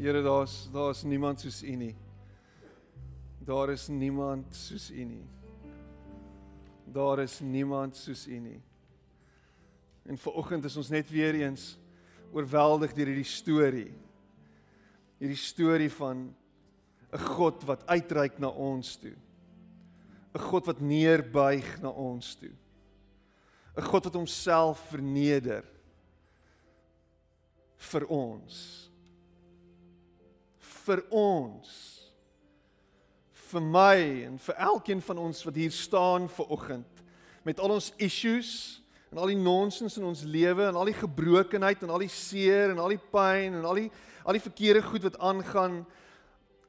Here, daar's daar's niemand soos U nie. Daar is niemand soos U nie. Daar is niemand soos U nie. En vanoggend is ons net weer eens oorweldig deur hierdie storie. Hierdie storie van 'n God wat uitreik na ons toe. 'n God wat neerbuig na ons toe. 'n God wat homself verneder vir ons. Vir ons. Vir my en vir elkeen van ons wat hier staan ver oggend met al ons issues en al die nonsens in ons lewe en al die gebrokenheid en al die seer en al die pyn en al die al die verkeerde goed wat aangaan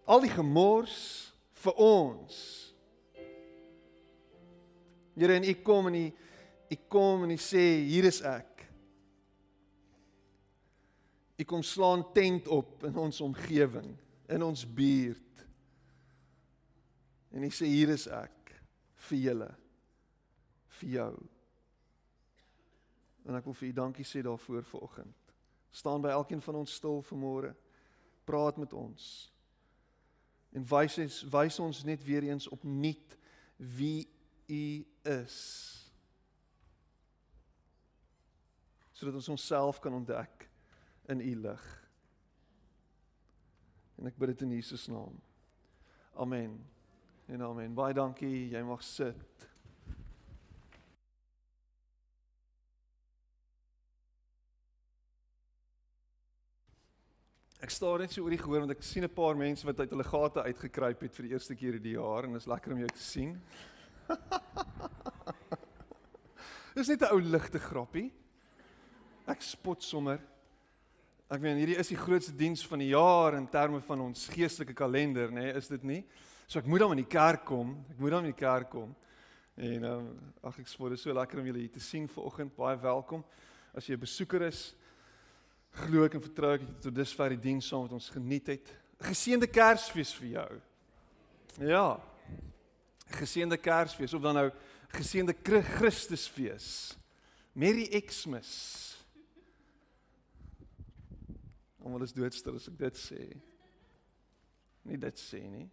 al die gemors vir ons. Here en u kom en u u kom en u sê hier is ek. U kom slaan tent op in ons omgewing, in ons buurt. En u sê hier is ek vir julle vir jou. En ek wil vir u dankie sê daarvoor vanoggend. Staan by elkeen van ons stil vanmôre. Praat met ons. En wys ons wys ons net weer eens opnuut wie u is. Sodat ons onsself kan ontdek in u lig. En ek bid dit in Jesus naam. Amen. En amen. Baie dankie. Jy mag sit. Ek staar net so oor die gehoor want ek sien 'n paar mense wat uit hulle gate uitgekruip het vir die eerste keer hierdie jaar en dit is lekker om jou te sien. Dis net 'n ou ligte grappie. Ek spot sommer. Ek meen hierdie is die grootste diens van die jaar in terme van ons geestelike kalender, nê, nee, is dit nie? So ek moet dan in die kerk kom. Ek moet dan in die kerk kom. En ehm um, ag ek spot, dit is so lekker om julle hier te sien vanoggend. Baie welkom. As jy 'n besoeker is, glo ek en vertrou ek tot dusver die diens saam met ons geniet het. Geseënde Kersfees vir jou. Ja. Geseënde Kersfees of dan nou geseënde Christusfees. Merry Xmas. Almal is doodstil as ek dit sê. Nie dit sê nie.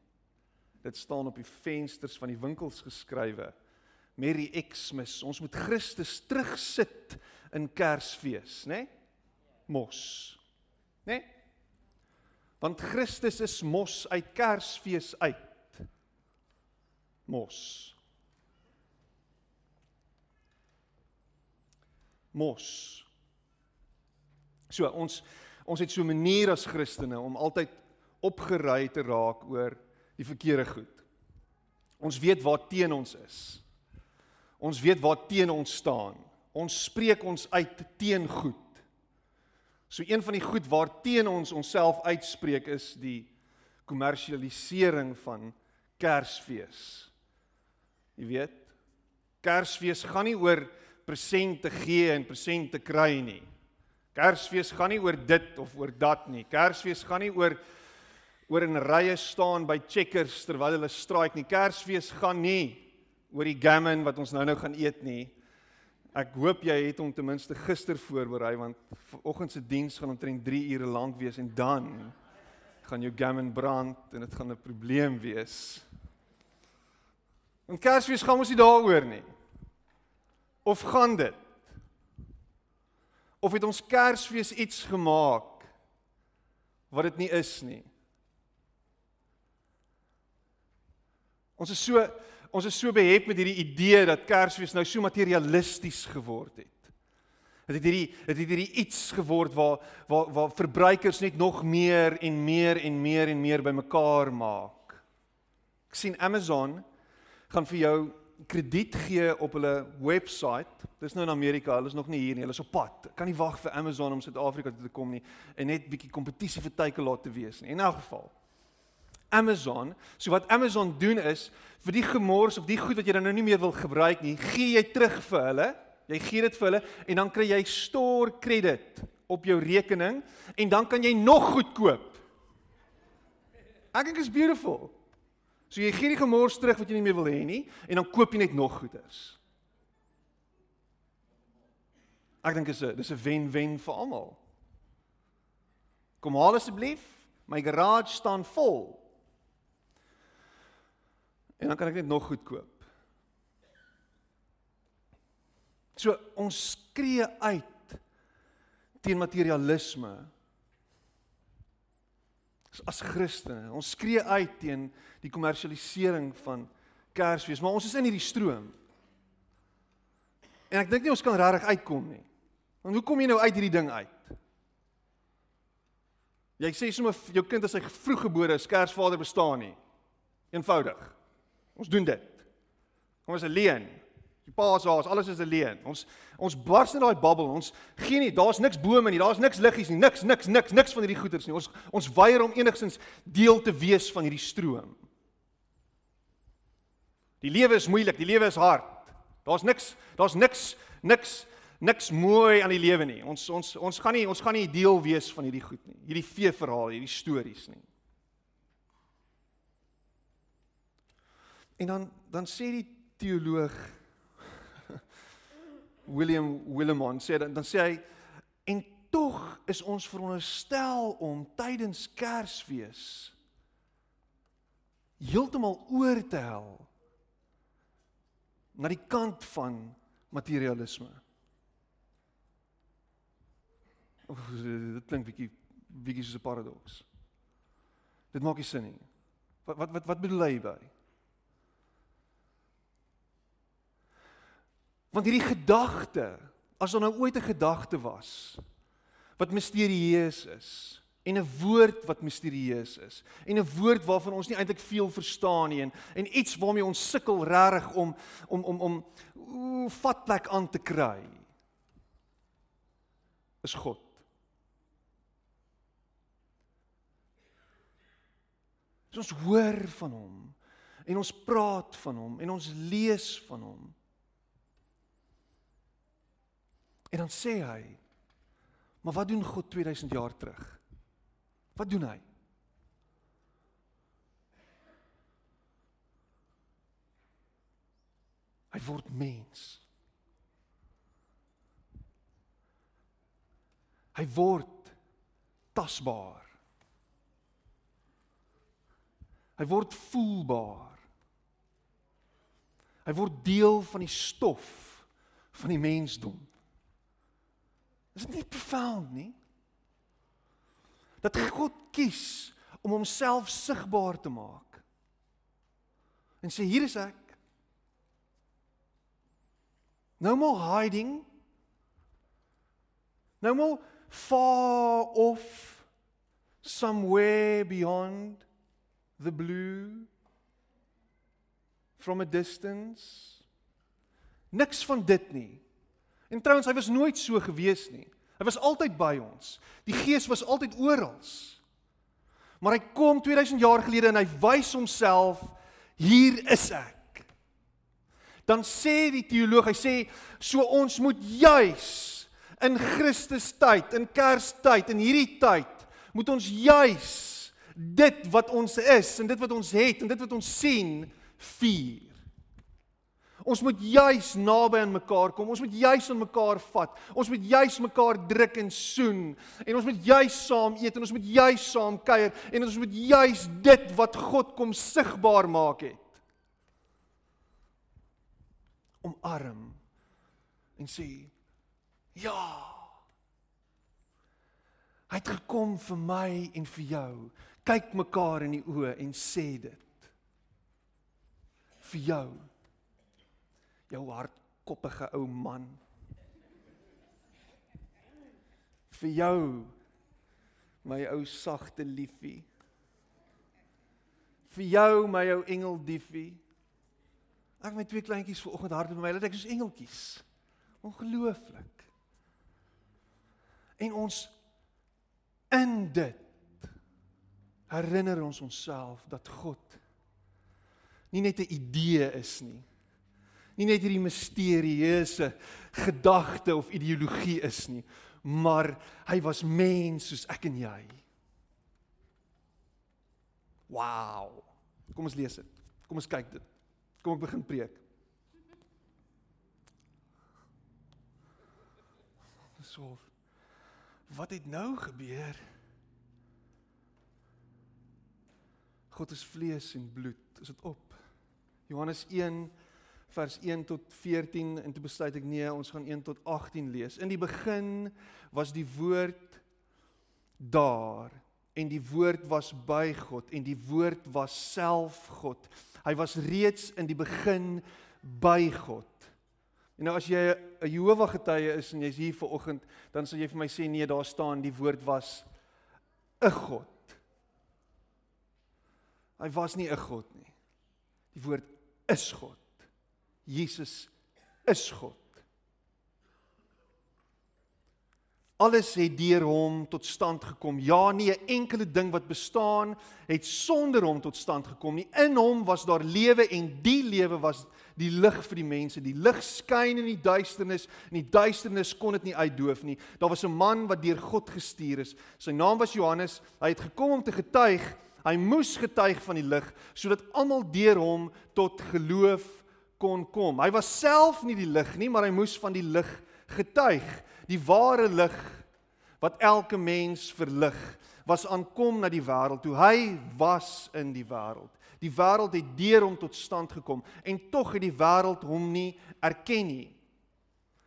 Dit staan op die vensters van die winkels geskrywe. Merry Xmas. Ons moet Christus terugsit in Kersfees, né? Nee? mos. Né? Nee? Want Christus is mos uit Kersfees uit. Mos. Mos. So ons ons het so 'n manier as Christene om altyd opgeruig te raak oor die verkeerde goed. Ons weet waar teen ons is. Ons weet waar teen ons staan. Ons spreek ons uit teen goed. So een van die goed waarteen ons onsself uitspreek is die kommersialisering van Kersfees. Jy weet, Kersfees gaan nie oor presente gee en presente kry nie. Kersfees gaan nie oor dit of oor dat nie. Kersfees gaan nie oor oor in rye staan by checkers terwyl hulle straik nie. Kersfees gaan nie oor die gammon wat ons nou-nou gaan eet nie. Ek hoop jy het hom ten minste gister voorberei want vanoggend se diens gaan omtrent 3 ure lank wees en dan gaan jou gammon brand en dit gaan 'n probleem wees. En Kersfees gaan ons nie daaroor nie. Of gaan dit? Of het ons Kersfees iets gemaak wat dit nie is nie? Ons is so ons is so behep met hierdie idee dat Kersfees nou so materialisties geword het. Dit het hierdie dit het hierdie iets geword waar waar waar verbruikers net nog meer en meer en meer en meer bymekaar maak. Ek sien Amazon gaan vir jou krediet gee op hulle webwerf. Dis nou in Amerika, hulle is nog nie hier nie. Hulle is op pad. Kan nie wag vir Amazon om Suid-Afrika toe te kom nie en net bietjie kompetisie vir teiken laat te wees nie. In elk geval. Amazon. So wat Amazon doen is vir die gemors of die goed wat jy dan nou nie meer wil gebruik nie, gee jy terug vir hulle. Jy gee dit vir hulle en dan kry jy store credit op jou rekening en dan kan jy nog goed koop. Ek dink is beautiful. So jy gee die gemors terug wat jy nie meer wil hê nie en dan koop jy net nog goeders. Ek dink is 'n dis 'n wen-wen vir almal. Kom haal asseblief My garage staan vol. En dan kan ek net nog goed koop. So ons skree uit teen materialisme. As Christene, ons skree uit teen die kommersialisering van Kersfees, maar ons is in hierdie stroom. En ek dink nie ons kan regtig uitkom nie. Want hoe kom jy nou uit hierdie ding uit? Jy sê sommer jou kind as hy vroeggebore is, Kersvader bestaan nie. Eenvoudig. Ons doen dit. Kom ons alleen. Die paas daar, alles is alleen. Ons ons bars in daai bubbel. Ons gee nie, daar's niks bome nie, daar's niks liggies nie, niks niks niks niks van hierdie goeders nie. Ons ons weier om enigsins deel te wees van hierdie stroom. Die lewe is moeilik, die lewe is hard. Daar's niks, daar's niks niks niks mooi aan die lewe nie. Ons ons ons gaan nie ons gaan nie deel wees van hierdie goed nie. Hierdie vee verhaal, hierdie stories nie. En dan dan sê die teoloog William Willimon sê dan dan sê hy en tog is ons veronderstel om tydens Kersfees heeltemal oor te hel na die kant van materialisme. Oh, dit klink bietjie bietjie soos 'n paradoks. Dit maak nie sin nie. Wat wat wat wat bedoel hy by? Want hierdie gedagte, as daar nou ooit 'n gedagte was wat misterieus is en 'n woord wat misterieus is en 'n woord waarvan ons nie eintlik veel verstaan nie en, en iets waarmee ons sukkel regtig om om om om oe, vatplek aan te kry is God. So ons hoor van hom en ons praat van hom en ons lees van hom. En dan sê hy: "Maar wat doen God 2000 jaar terug? Wat doen hy?" Hy word mens. Hy word tasbaar. Hy word voelbaar. Hy word deel van die stof van die mensdom. Is dit nie profound nie? Dat God kies om homself sigbaar te maak. En sê hier is ek. No more hiding. No more far off somewhere beyond the blue from a distance. Niks van dit nie. En trouens hy was nooit so gewees nie. Hy was altyd by ons. Die Gees was altyd oral. Maar hy kom 2000 jaar gelede en hy wys homself hier is ek. Dan sê die teoloog, hy sê so ons moet juis in Christus tyd, in Kerstyd, in hierdie tyd, moet ons juis dit wat ons is en dit wat ons het en dit wat ons sien vier. Ons moet juis naby aan mekaar kom. Ons moet juis aan mekaar vat. Ons moet juis mekaar druk en soen. En ons moet juis saam eet en ons moet juis saam kuier en ons moet juis dit wat God kom sigbaar maak het. Omarm en sê ja. Hy het gekom vir my en vir jou. Kyk mekaar in die oë en sê dit. Vir jou jou hardkoppige ou man. Vir jou my ou sagte liefie. Vir jou my ou engeldiefie. Ek het my twee kleintjies vanoggend hard op my, laat ek soos engeltjies. Ongelooflik. En ons in dit herinner ons onsself dat God nie net 'n idee is nie nie net hierdie misterieuse gedagte of ideologie is nie, maar hy was mens soos ek en jy. Wow. Kom ons lees dit. Kom ons kyk dit. Kom ek begin preek. So wat het nou gebeur? God is vlees en bloed. Is dit op? Johannes 1 vers 1 tot 14 en toe besluit ek nee, ons gaan 1 tot 18 lees. In die begin was die woord daar en die woord was by God en die woord was self God. Hy was reeds in die begin by God. En nou as jy 'n Jehova getuie is en jy's hier ver oggend, dan sal jy vir my sê nee, daar staan die woord was 'n God. Hy was nie 'n God nie. Die woord is God. Jesus is God. Alles het deur hom tot stand gekom. Ja, nie 'n enkele ding wat bestaan het sonder hom tot stand gekom nie. In hom was daar lewe en die lewe was die lig vir die mense. Die lig skyn in die duisternis en die duisternis kon dit nie uitdoof nie. Daar was 'n man wat deur God gestuur is. Sy naam was Johannes. Hy het gekom om te getuig. Hy moes getuig van die lig sodat almal deur hom tot geloof kon kom. Hy was self nie die lig nie, maar hy moes van die lig getuig. Die ware lig wat elke mens verlig was aankom na die wêreld toe. Hy was in die wêreld. Die wêreld het deur hom tot stand gekom en tog het die wêreld hom nie erken nie.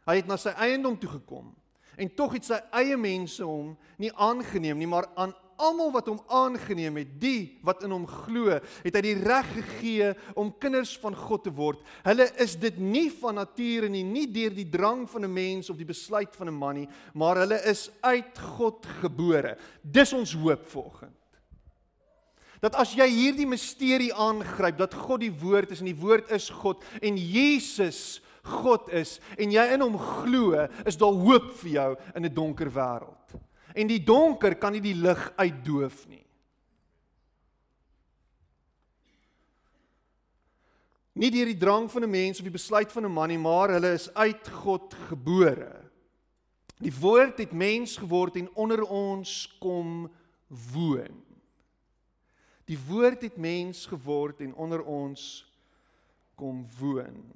Hy het na sy eiendom toe gekom en tog het sy eie mense hom nie aangeneem nie maar aan almal wat hom aangeneem het, die wat in hom glo, het hy die reg gegee om kinders van God te word. Hulle is dit nie van nature nie, nie deur die drang van 'n mens of die besluit van 'n man nie, maar hulle is uit God gebore. Dis ons hoop volgens. Dat as jy hierdie misterie aangryp dat God die woord is en die woord is God en Jesus God is en jy in hom glo, is daar hoop vir jou in 'n donker wêreld. En die donker kan nie die lig uitdoof nie. Nie deur die drang van 'n mens of die besluit van 'n man nie, maar hulle is uit God gebore. Die woord het mens geword en onder ons kom woon. Die woord het mens geword en onder ons kom woon.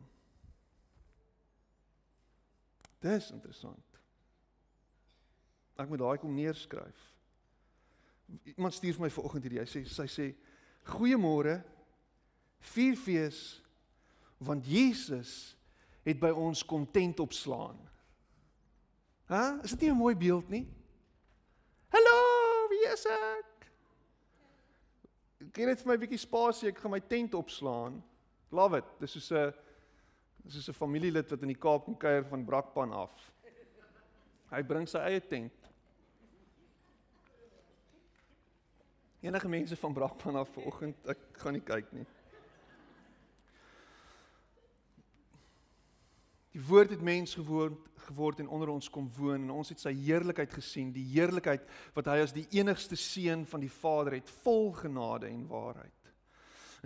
Dis interessant. Ek moet daai kom neerskryf. Iemand stuur vir my vanoggend hierdie. Hy sê sy sê goeiemôre. Vier fees want Jesus het by ons kom tent opslaan. Hæ? Is dit nie 'n mooi beeld nie? Hallo, wie is ek? Gee net vir my 'n bietjie spasie, ek gaan my tent opslaan. Love it. Dis soos 'n soos 'n familielid wat in die Kaap kom kuier van Brakpan af. Hy bring sy eie tent. Enige mense van Brakpan af vanoggend, ek gaan nie kyk nie. Die woord het mens geword geword en onder ons kom woon en ons het sy heerlikheid gesien, die heerlikheid wat hy as die enigste seun van die Vader het, vol genade en waarheid.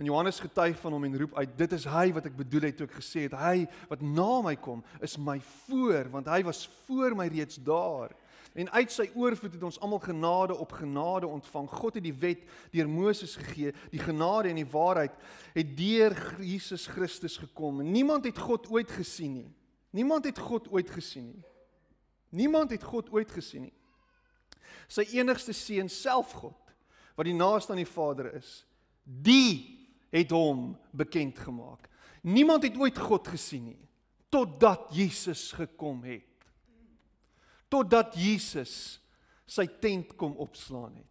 En Johannes getuig van hom en roep uit: "Dit is hy wat ek bedoel het toe ek gesê het, hy wat na my kom, is my voor, want hy was voor my reeds daar." En uit sy oorvloed het ons almal genade op genade ontvang. God het die wet deur Moses gegee. Die genade en die waarheid het deur Jesus Christus gekom. Niemand het God ooit gesien nie. Niemand het God ooit gesien nie. Niemand het God ooit gesien nie. Sy enigste seun self God wat die naaste aan die Vader is, die het hom bekend gemaak. Niemand het ooit God gesien nie totdat Jesus gekom het totdat Jesus sy tent kom opslaan het.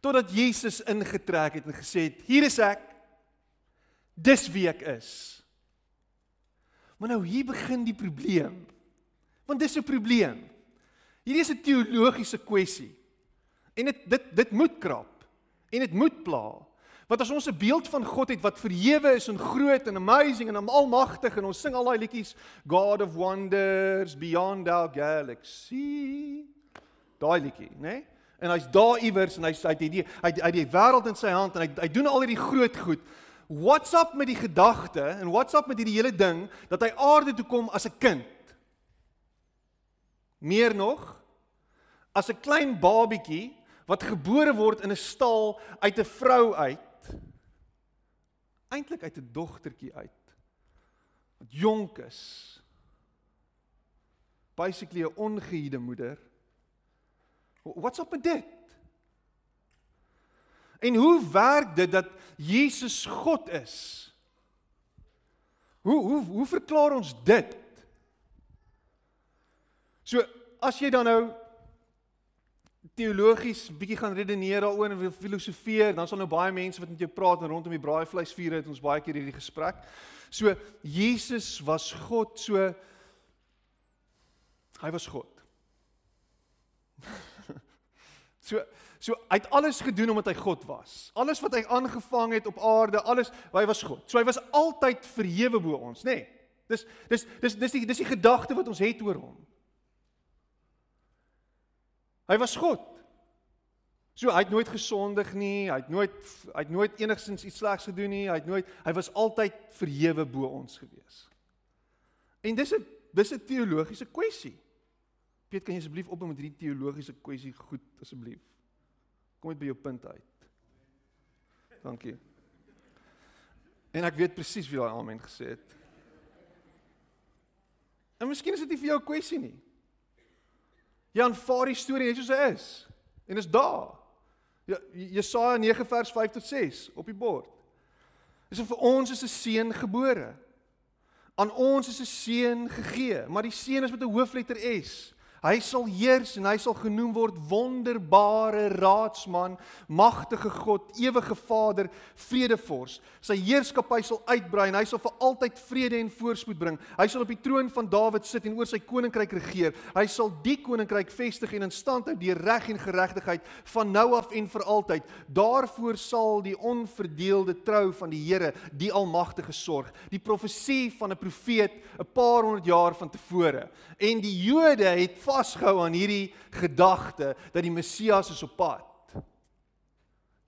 Totdat Jesus ingetrek het en gesê het: "Hier is ek. Dis wie ek is." Maar nou hier begin die probleem. Want dis 'n probleem. Hierdie is 'n teologiese kwessie. En dit dit dit moet krap en dit moet pla. Want as ons 'n beeld van God het wat verhewe is en groot en amazing en almagtig en ons sing al daai liedjies God of wonders beyond our galaxy. Daai liedjie, né? Nee? En hy's daar iewers en hy's hy het die hy hy die wêreld in sy hand en hy hy doen al hierdie groot goed. What's up met die gedagte en what's up met hierdie hele ding dat hy aarde toe kom as 'n kind? Meer nog as 'n klein babietjie wat gebore word in 'n stal uit 'n vrou uit eintlik uit 'n dogtertjie uit wat jonk is. Basically 'n ongehuide moeder. What's up with dit? En hoe werk dit dat Jesus God is? Hoe hoe hoe verklaar ons dit? So as jy dan nou teologies bietjie gaan redeneer daaroor en filosofeer, dan sal nou baie mense wat met jou praat en rondom die braaivleisvuur het ons baie keer hierdie gesprek. So Jesus was God, so hy was God. so so hy het alles gedoen omdat hy God was. Alles wat hy aangevang het op aarde, alles, hy was God. So hy was altyd verhewe bo ons, nê? Nee, dis dis dis dis die dis die gedagte wat ons het oor hom. Hy was God. So hy het nooit gesondig nie, hy het nooit hy het nooit enigsins iets slegs gedoen nie, hy het nooit hy was altyd verhewe bo ons gewees. En dis 'n dis 'n teologiese kwessie. Piet, kan jy asseblief op met hierdie teologiese kwessie goed asseblief? Kom net by jou punt uit. Dankie. En ek weet presies wie daai amen gesê het. En miskien is dit nie vir jou 'n kwessie nie. Jy aanvaar die storie net soos hy is. En dis daar. Ja, Jesaja 9 vers 5 tot 6 op die bord. Dis vir ons is 'n seun gebore. Aan ons is 'n seun gegee, maar die seun is met 'n hoofletter S. Hy sal heers en hy sal genoem word wonderbare raadsman, magtige God, ewige Vader, vredevors. Sy heerskappy sal uitbrei en hy sal vir altyd vrede en voorspoed bring. Hy sal op die troon van Dawid sit en oor sy koninkryk regeer. Hy sal die koninkryk vestig en in stand hou deur reg en geregtigheid van nou af en vir altyd. Daarvoor sal die onverdeelde trou van die Here, die Almagtige sorg. Die profesie van 'n profeet 'n paar honderd jaar van tevore. En die Jode het vasgehou aan hierdie gedagte dat die Messias is op pad.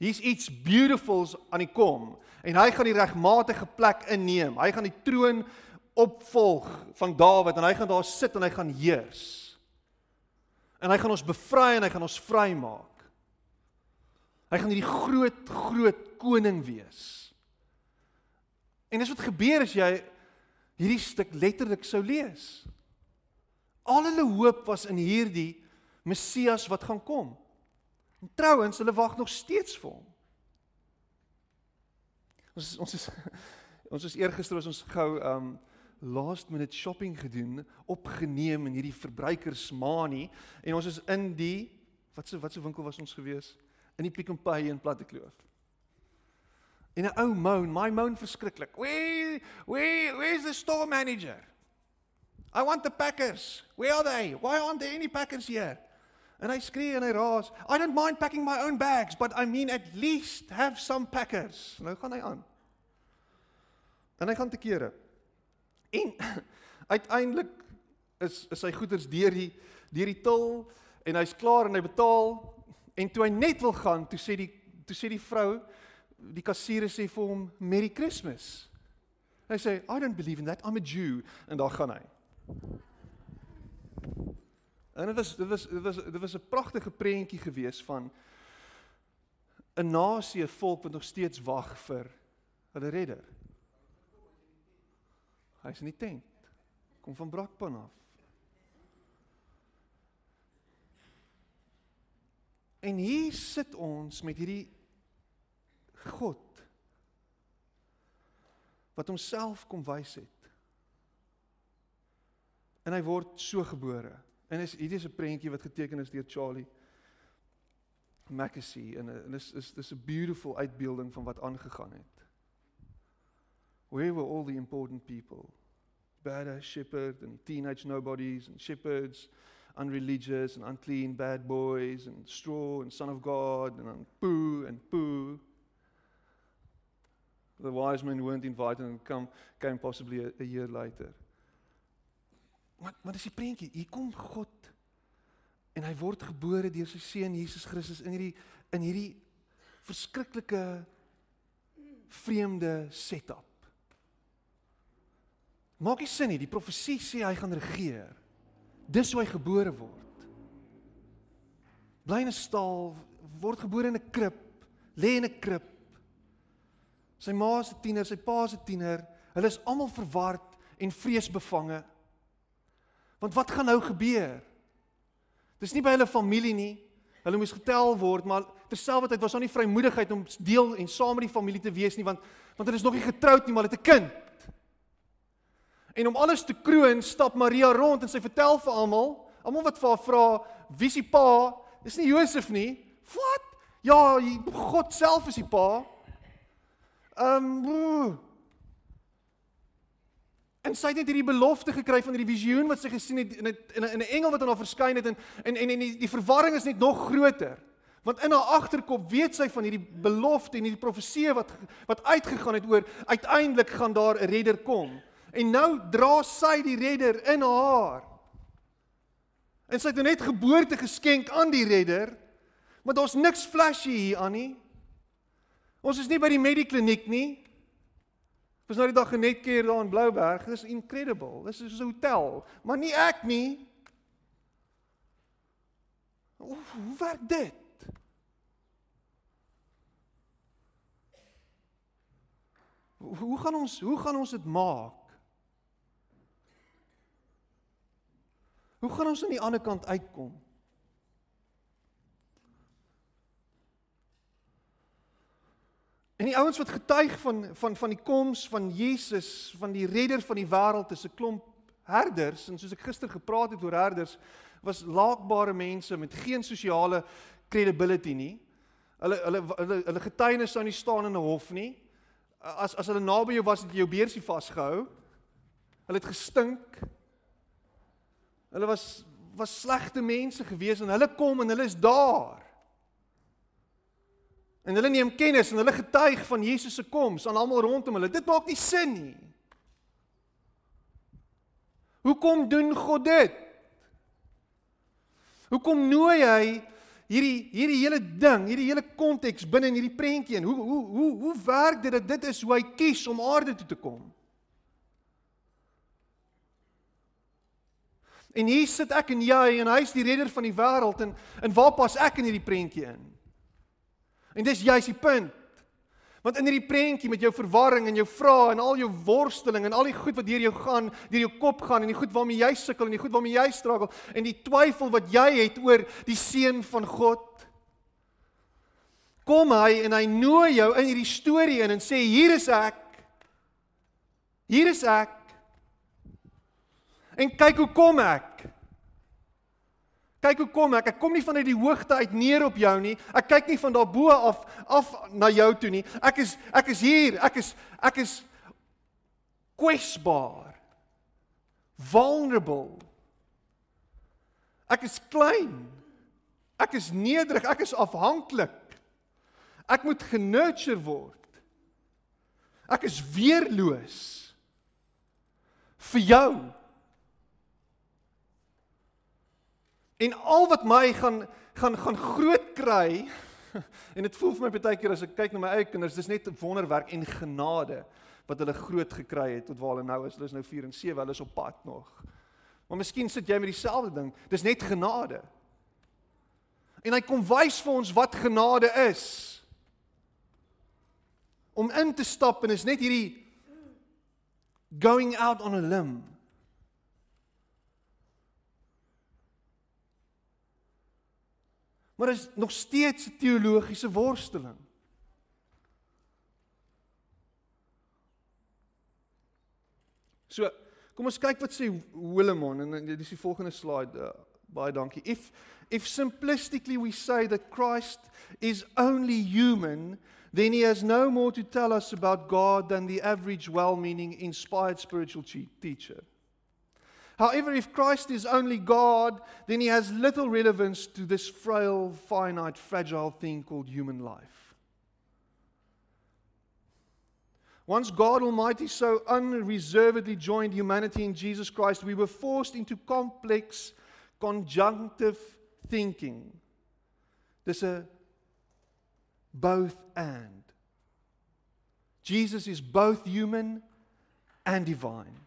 Hier's iets beautifuls aan die kom en hy gaan die regmatige plek inneem. Hy gaan die troon opvolg van Dawid en hy gaan daar sit en hy gaan heers. En hy gaan ons bevry en hy gaan ons vrymaak. Hy gaan hierdie groot groot koning wees. En dis wat gebeur as jy hierdie stuk letterlik sou lees. Al hulle hoop was in hierdie Messias wat gaan kom. En trouens, hulle wag nog steeds vir hom. Ons ons is ons is eergister ons gou um last minute shopping gedoen, opgeneem in hierdie verbruikersmanie en ons is in die wat se wat se winkel was ons gewees? In die Pick n Pay in Plattekloof. En 'n ou moan, my moan verskriklik. Where where where's the store manager? I want the packers. Where are they? Why aren't there any packers here? En hy skree en hy raas. I don't mind packing my own bags, but I mean at least have some packers. Nou gaan hy aan. En hy gaan te kere. En uiteindelik is is sy goederes deur die deur die til en hy's klaar en hy betaal en toe hy net wil gaan, toe sê die toe sê die vrou, die kassier sê vir hom Merry Christmas. Hy sê I don't believe in that. I'm a Jew en daar gaan hy. En dit was dit was dit was dit was 'n pragtige prentjie gewees van 'n nasie, 'n volk wat nog steeds wag vir hulle redder. Hy's in die tent. Kom van Brakpan af. En hier sit ons met hierdie God wat homself kom wys het. En hy word so gebore. En is hierdie is 'n prentjie wat geteken is deur Charlie Mackesy en en is is dis 'n beautiful uitbeelding van wat aangegaan het. Where were all the important people? Bad shepherd and teenage nobodies and shepherds, unreligious and unclean bad boys and straw and son of God and poo and poo. The wise men weren't invited and come came possibly a, a year later. Maar maar dis die prentjie, hier kom God en hy word gebore deur sy seun Jesus Christus in hierdie in hierdie verskriklike vreemde setup. Maak nie sin nie, die profesie sê hy gaan regeer. Dis hoe hy gebore word. Bly in 'n stal, word gebore in 'n krib, lê in 'n krib. Sy ma se tiener, sy pa se tiener, hulle is almal verward en vreesbevange. Want wat gaan nou gebeur? Dis nie by hulle familie nie. Hulle moes getel word, maar terselfdertyd was daar nie vrymoedigheid om deel en saam met die familie te wees nie want want hulle is nog nie getroud nie, maar hulle het 'n kind. En om alles te kroon, stap Maria rond en sy vertel vir almal, almal wat vir haar vra, wie is die pa? Dis nie Josef nie. Wat? Ja, God self is die pa. Ehm um, En sy het net hierdie belofte gekry van hierdie visioen wat sy gesien het in 'n in 'n engel wat aan haar verskyn het en en en, en die, die verwarring is net nog groter. Want in haar agterkop weet sy van hierdie belofte en hierdie profeseë wat wat uitgegaan het oor uiteindelik gaan daar 'n redder kom. En nou dra sy die redder in haar. En sy het nou net geboorte geskenk aan die redder. Maar daar's niks flashy hier aan nie. Ons is nie by die medikliniek nie. Ons nou die dag net keer daar in Blouberg. Dis incredible. Dis soos 'n hotel, maar nie ek nie. Hoe, hoe werk dit? Hoe gaan ons hoe gaan ons dit maak? Hoe gaan ons aan die ander kant uitkom? En die ouens wat getuig van van van die koms van Jesus, van die redder van die wêreld, is 'n klomp herders en soos ek gister gepraat het oor herders, was laakbare mense met geen sosiale credibility nie. Hulle hulle hulle hulle getuienis sou nie staan in 'n hof nie. As as hulle naby jou was, het jy jou beursie vasgehou. Hulle het gestink. Hulle was was slegte mense gewees en hulle kom en hulle is daar. En hulle neem kennis en hulle getuig van Jesus se koms aan almal rondom hulle. Dit maak nie sin nie. Hoekom doen God dit? Hoekom nooi hy hierdie hierdie hele ding, hierdie hele konteks binne in hierdie prentjie en hoe hoe hoe hoe werk dit dat dit is hoe hy kies om aarde toe te kom? En hier sit ek en jy en hy is die redder van die wêreld en en waar pas ek in hierdie prentjie in? En dis juist die punt. Want in hierdie prentjie met jou verwarring en jou vrae en al jou worsteling en al die goed wat deur jou gaan, deur jou kop gaan en die goed waarmee jy sukkel en die goed waarmee jy struggle en die twyfel wat jy het oor die seun van God. Kom hy en hy nooi jou in hierdie storie in en sê hier is ek. Hier is ek. En kyk hoe kom ek. Kyk hoe kom ek. Ek kom nie vanuit die hoogte uit neer op jou nie. Ek kyk nie van daarbo af af na jou toe nie. Ek is ek is hier. Ek is ek is kwesbaar. Vulnerable. Ek is klein. Ek is nederig. Ek is afhanklik. Ek moet genurture word. Ek is weerloos vir jou. En al wat my gaan gaan gaan groot kry en dit voel vir my baie keer as ek kyk na my eie kinders, dis net wonderwerk en genade wat hulle groot gekry het tot waar hulle nou is. Hulle is nou 4 en 7, hulle is op pad nog. Maar miskien sit jy met dieselfde ding. Dis net genade. En hy kom wys vir ons wat genade is. Om in te stap en is net hierdie going out on a limb. Maar is nog steeds 'n teologiese worsteling. So, kom ons kyk wat sê Willemon en dis die volgende slide. Uh, baie dankie. If if simplistically we say that Christ is only human, then he has no more to tell us about God than the average well-meaning inspired spiritual teacher. However, if Christ is only God, then he has little relevance to this frail, finite, fragile thing called human life. Once God Almighty so unreservedly joined humanity in Jesus Christ, we were forced into complex, conjunctive thinking. There's a both and. Jesus is both human and divine.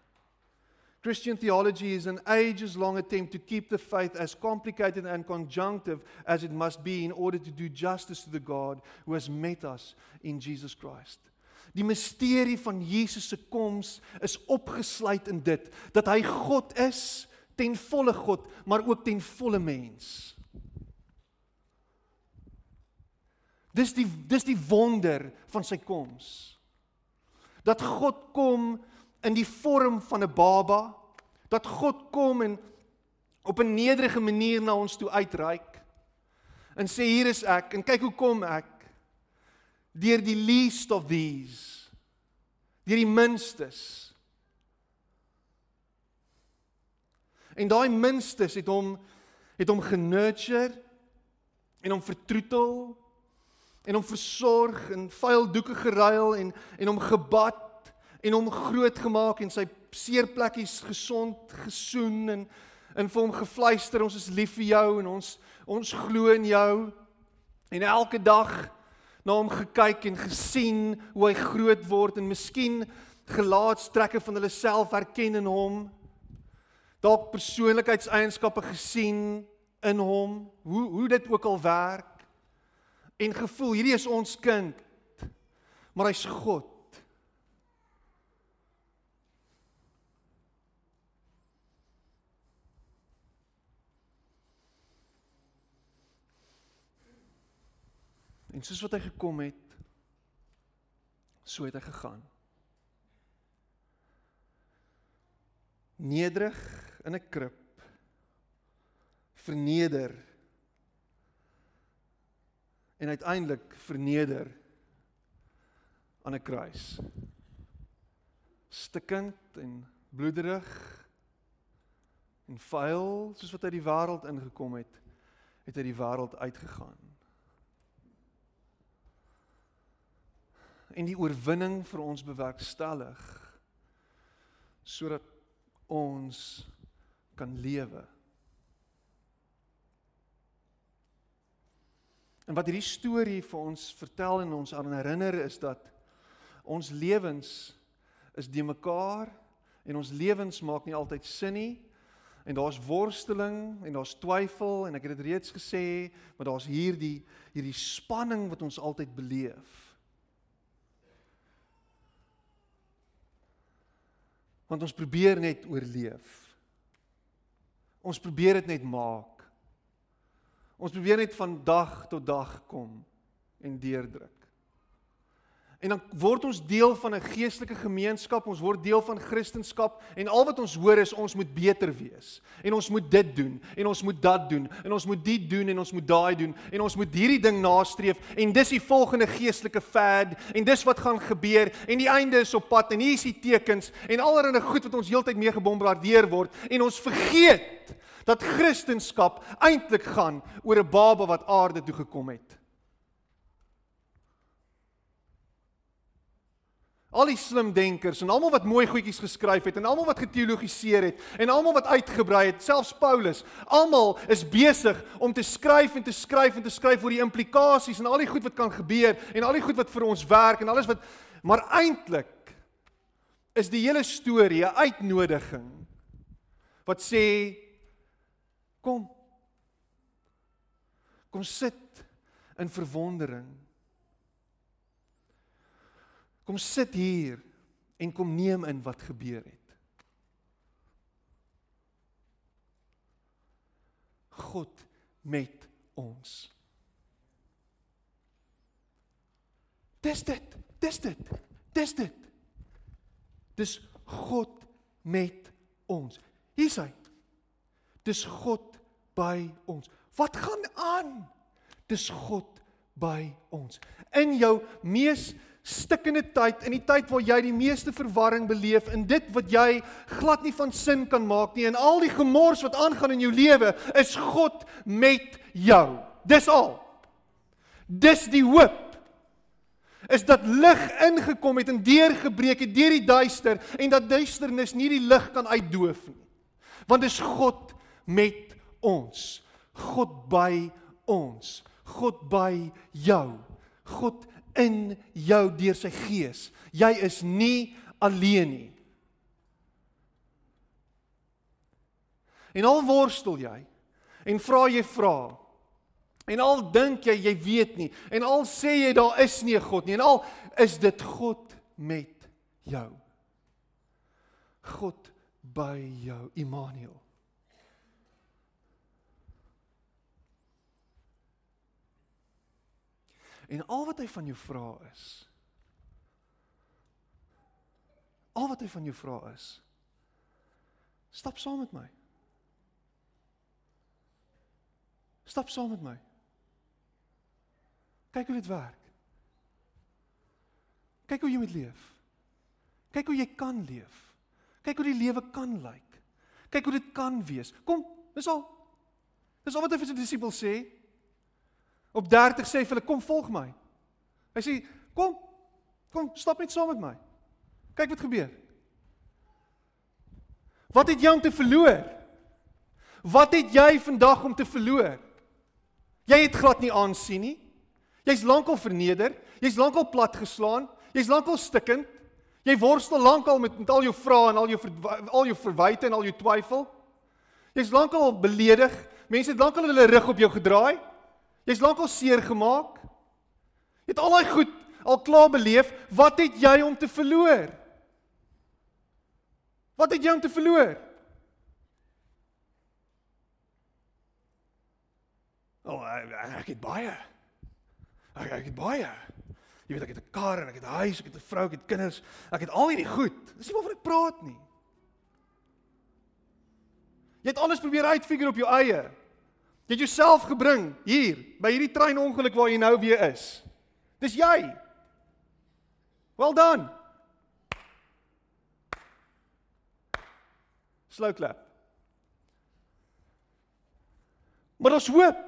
Christian theology is an ages long attempt to keep the faith as complicated and conjunctive as it must be in order to do justice to the God who has met us in Jesus Christ. Die misterie van Jesus se koms is opgesluit in dit dat hy God is, ten volle God, maar ook ten volle mens. Dis die dis die wonder van sy koms. Dat God kom in die vorm van 'n baba, dat God kom en op 'n nederige manier na ons toe uitreik en sê hier is ek en kyk hoe kom ek deur die least of these deur die minstes. En daai minstes het hom het hom genurture en hom vertroetel en hom versorg en vuil doeke geruil en en hom gebad en hom groot gemaak en sy seerplekkies gesond gesoen en en vir hom gefluister ons is lief vir jou en ons ons glo in jou. En elke dag na hom gekyk en gesien hoe hy groot word en miskien gelaatstrekke van hulle self herken in hom. Dalk persoonlikheidseienskappe gesien in hom hoe hoe dit ook al werk. En gevoel hierdie is ons kind maar hy's God En soos wat hy gekom het, so het hy gegaan. Nederig in 'n krib, verneder en uiteindelik verneder aan 'n kruis. Stikkend en bloederig en vuil soos wat hy die wêreld ingekom het, het hy die wêreld uitgegaan. En die oorwinning vir ons bewerkstellig sodat ons kan lewe. En wat hierdie storie vir ons vertel en ons aan herinner is dat ons lewens is de mekaar en ons lewens maak nie altyd sin nie en daar's worsteling en daar's twyfel en ek het dit reeds gesê maar daar's hierdie hierdie spanning wat ons altyd beleef. Want ons probeer net oorleef. Ons probeer dit net maak. Ons probeer net van dag tot dag kom en deurdruk. En dan word ons deel van 'n geestelike gemeenskap, ons word deel van Christendom en al wat ons hoor is ons moet beter wees. En ons moet dit doen en ons moet dat doen en ons moet dit doen en ons moet daai doen en ons moet hierdie ding nastreef en dis die volgende geestelike fad en dis wat gaan gebeur en die einde is op pad en hier is die tekens en allerlei goed wat ons heeltyd mee gebombardeer word en ons vergeet dat Christendom eintlik gaan oor 'n baba wat aarde toe gekom het. Al die slim denkers en almal wat mooi goedjies geskryf het en almal wat geteologiseer het en almal wat uitgebrei het, selfs Paulus, almal is besig om te skryf en te skryf en te skryf oor die implikasies en al die goed wat kan gebeur en al die goed wat vir ons werk en alles wat maar eintlik is die hele storie 'n uitnodiging wat sê kom. Kom sit in verwondering Kom sit hier en kom neem in wat gebeur het. God met ons. Dis dit. Dis dit. Dis dit. Dis God met ons. Hier's hy. Dis God by ons. Wat gaan aan? Dis God by ons. In jou mees stikkende tyd in die tyd waar jy die meeste verwarring beleef in dit wat jy glad nie van sin kan maak nie en al die gemors wat aangaan in jou lewe is God met jou. Dis al. Dis die hoop. Is dat lig ingekom het en deurgebreek het deur die duister en dat duisternis nie die lig kan uitdoof nie. Want dis God met ons. God by ons. God by jou. God in jou deur sy gees. Jy is nie alleen nie. En al worstel jy en vra jy vra en al dink jy jy weet nie en al sê jy daar is nie 'n God nie en al is dit God met jou. God by jou, Immanuel. En al wat hy van jou vra is Al wat hy van jou vra is stap saam met my. Stap saam met my. Kyk hoe dit werk. Kyk hoe jy moet leef. Kyk hoe jy kan leef. Kyk hoe die lewe kan lyk. Kyk hoe dit kan wees. Kom, dis al. Dis al wat hy vir sy disippels sê. Op 30 sê hy vir hulle kom volg my. Hy sê kom. Kom, stap net saam met my. Kyk wat gebeur. Wat het jy om te verloor? Wat het jy vandag om te verloor? Jy het glad nie aansien nie. Jy's lankal verneder, jy's lankal platgeslaan, jy's lankal stikkend. Jy worstel lankal met, met al jou vrae en al jou al jou verwyte en al jou twyfel. Jy's lankal beledig. Mense het lankal hulle rug op jou gedraai. Jy's lankal seer gemaak. Jy het al daai goed al klaar beleef. Wat het jy om te verloor? Wat het jy om te verloor? O, oh, ek, ek het baie. Ek ek het baie. Jy weet ek het 'n kar en ek het 'n huis, ek het 'n vrou, ek het kinders. Ek het al hierdie goed. Dis nie waarvan ek praat nie. Jy het alles probeer uitfigure op jou eie. Jy het jouself gebring hier by hierdie treinongeluk waar jy nou weer is. Dis jy. Well done. Slow clap. Maar ons hoop.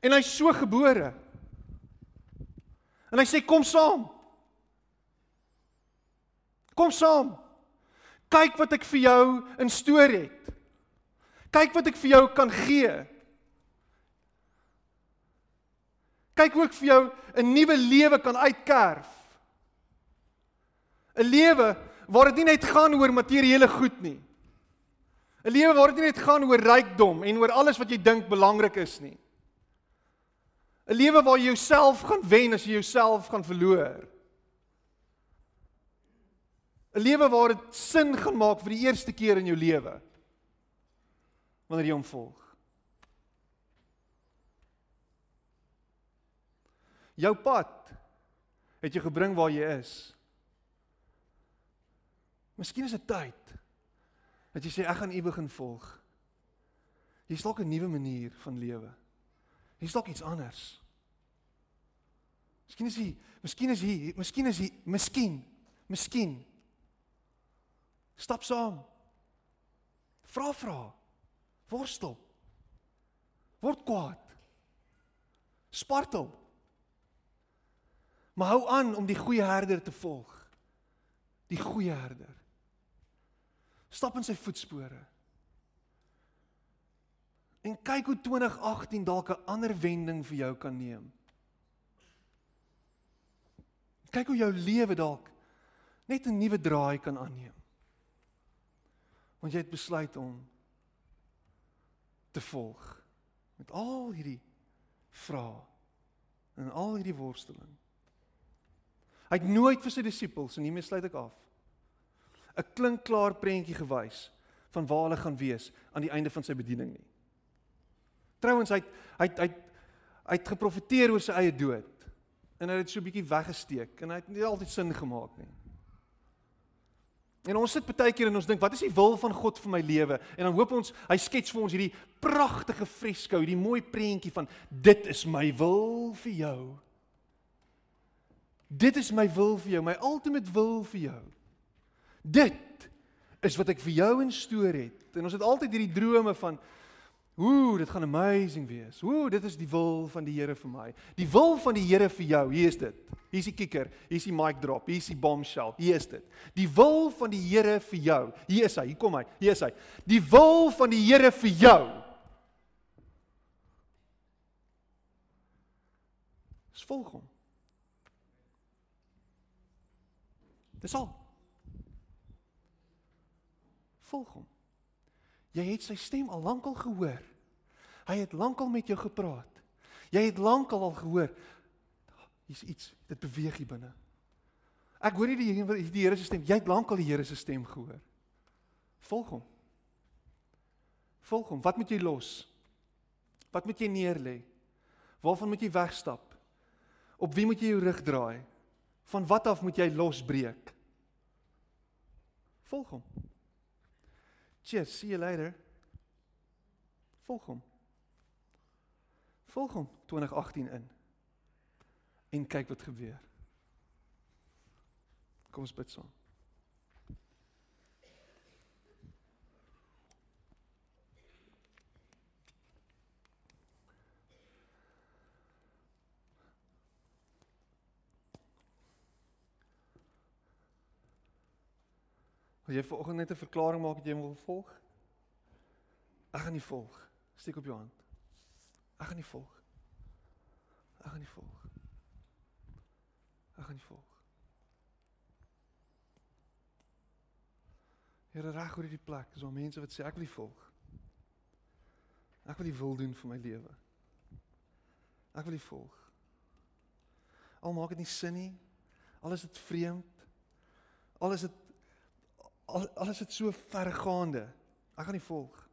En hy's so gebore. En hy sê kom saam. Kom saam. Kyk wat ek vir jou in storie het. Kyk wat ek vir jou kan gee. Kyk hoe ek vir jou 'n nuwe lewe kan uitkerf. 'n Lewe waar dit nie net gaan oor materiële goed nie. 'n Lewe waar dit nie net gaan oor rykdom en oor alles wat jy dink belangrik is nie. 'n Lewe waar jy jouself gaan wen as jy jouself gaan verloor. 'n Lewe waar dit sin gaan maak vir die eerste keer in jou lewe. Wanneer jy hom volg. Jou pad het jou gebring waar jy is. Miskien is dit tyd dat jy sê ek gaan U begin volg. Hier's dalk 'n nuwe manier van lewe. Hier's dalk iets anders. Miskien is hy, miskien is hy, miskien is hy, miskien, miskien. Stap saam. Vra vra. Worstel. Word kwaad. Spartel. Maar hou aan om die goeie herder te volg. Die goeie herder. Stap in sy voetspore. En kyk hoe 2018 dalk 'n ander wending vir jou kan neem. Kyk hoe jou lewe dalk net 'n nuwe draai kan aanneem. Want jy het besluit om te volg met al hierdie vrae en al hierdie worsteling. Hy het nooit vir sy disippels en hiermee sluit ek af 'n klinkklaar prentjie gewys van waar hulle gaan wees aan die einde van sy bediening nie. Trouwens hy hy hy hy het geprofeteer oor sy eie dood en hy het so bietjie weggesteek en hy het nie altyd sin gemaak nie. En ons sit baie keer en ons dink wat is die wil van God vir my lewe? En dan hoop ons hy skets vir ons hierdie pragtige fresco, hierdie mooi prentjie van dit is my wil vir jou. Dit is my wil vir jou, my ultimate wil vir jou. Dit is wat ek vir jou in storie het. En ons het altyd hierdie drome van ooh, dit gaan amazing wees. Ooh, dit is die wil van die Here vir my. Die wil van die Here vir jou, hier is dit. Hier is die kikker, hier is die mic drop, hier is die bombshell, hier is dit. Die wil van die Here vir jou. Hier is hy, hier kom hy. Hier is hy. Die wil van die Here vir jou. Volg hom. Dis al. Volg hom. Jy het sy stem al lankal gehoor. Hy het lankal met jou gepraat. Jy het lankal al gehoor. Hier's iets, dit beweeg hier binne. Ek hoor nie die die Here se stem. Jy het lankal die Here se stem gehoor. Volg hom. Volg hom. Wat moet jy los? Wat moet jy neerlê? Waarvan moet jy wegstap? Op wie moet jy jou rug draai? Van wat af moet jy losbreek? Volg hom. Cheers, see you later. Volg hom. Volg hom 2018 in. En kyk wat gebeur. Kom ons bid saam. Wil jy vanoggend net 'n verklaring maak dat jy wil volg? Ek gaan nie volg. Steek op jou hand. Ek gaan nie volg. Ek gaan nie volg. Ek gaan nie volg. Here reg oor hierdie plek, is daar mense wat sê ek wil nie volg. Ek wil nie wil doen vir my lewe. Ek wil nie volg. Al maak dit nie sin nie. Al is dit vreemd. Al is dit al, al is dit so vergaande. Ek gaan nie volg.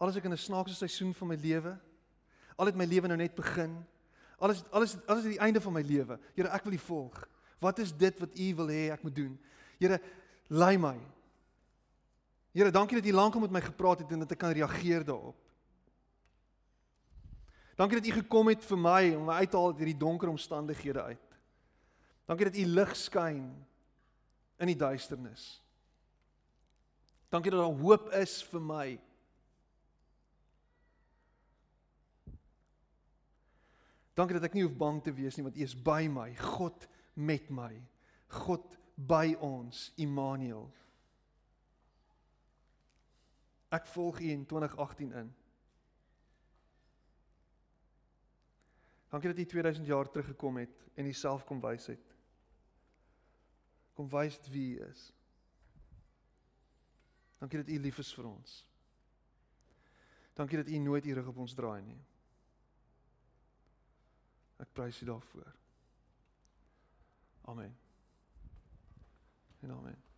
Al is ek in 'n snaakse seisoen van my lewe, al het my lewe nou net begin, al is al is al is dit die einde van my lewe. Here, ek wil U volg. Wat is dit wat U wil hê ek moet doen? Here, lei my. Here, dankie dat U lankal met my gepraat het en dat ek kan reageer daarop. Dankie dat U gekom het vir my om my uit te haal uit hierdie donker omstandighede uit. Dankie dat U lig skyn in die duisternis. Dankie dat daar hoop is vir my. Dankie dat ek nie hoef bang te wees nie want U is by my, God met my. God by ons, Immanuel. Ek volg U in 2018 in. Dankie dat U 2000 jaar terug gekom het en U self kom wys het. Kom wys wie U is. Dankie dat U lief is vir ons. Dankie dat U nooit U rug op ons draai nie. Ek prys U daarvoor. Amen. En amen.